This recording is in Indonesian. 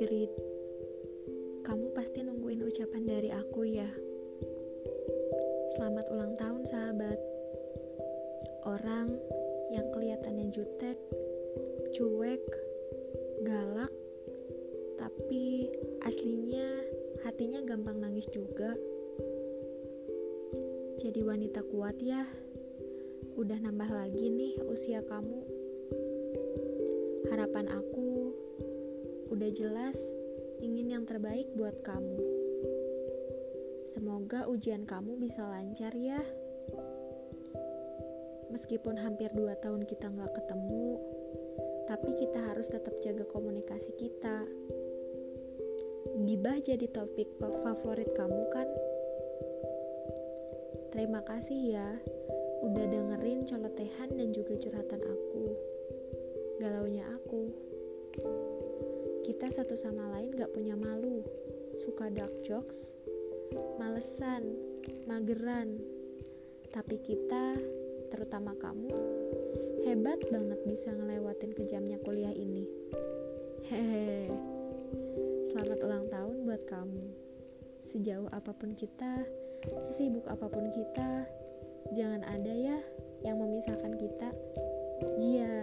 Ingrid, kamu pasti nungguin ucapan dari aku ya. Selamat ulang tahun sahabat. Orang yang kelihatannya jutek, cuek, galak, tapi aslinya hatinya gampang nangis juga. Jadi wanita kuat ya. Udah nambah lagi nih usia kamu. Harapan aku udah jelas ingin yang terbaik buat kamu. Semoga ujian kamu bisa lancar ya. Meskipun hampir dua tahun kita nggak ketemu, tapi kita harus tetap jaga komunikasi kita. Gibah jadi topik favorit kamu kan? Terima kasih ya, udah dengerin colotehan dan juga curhatan aku. Kita satu sama lain gak punya malu, suka dark jokes, malesan, mageran. Tapi kita, terutama kamu, hebat banget bisa ngelewatin kejamnya kuliah ini. Hehehe. Selamat ulang tahun buat kamu. Sejauh apa pun kita, sesibuk apa pun kita, jangan ada ya yang memisahkan kita. Jia.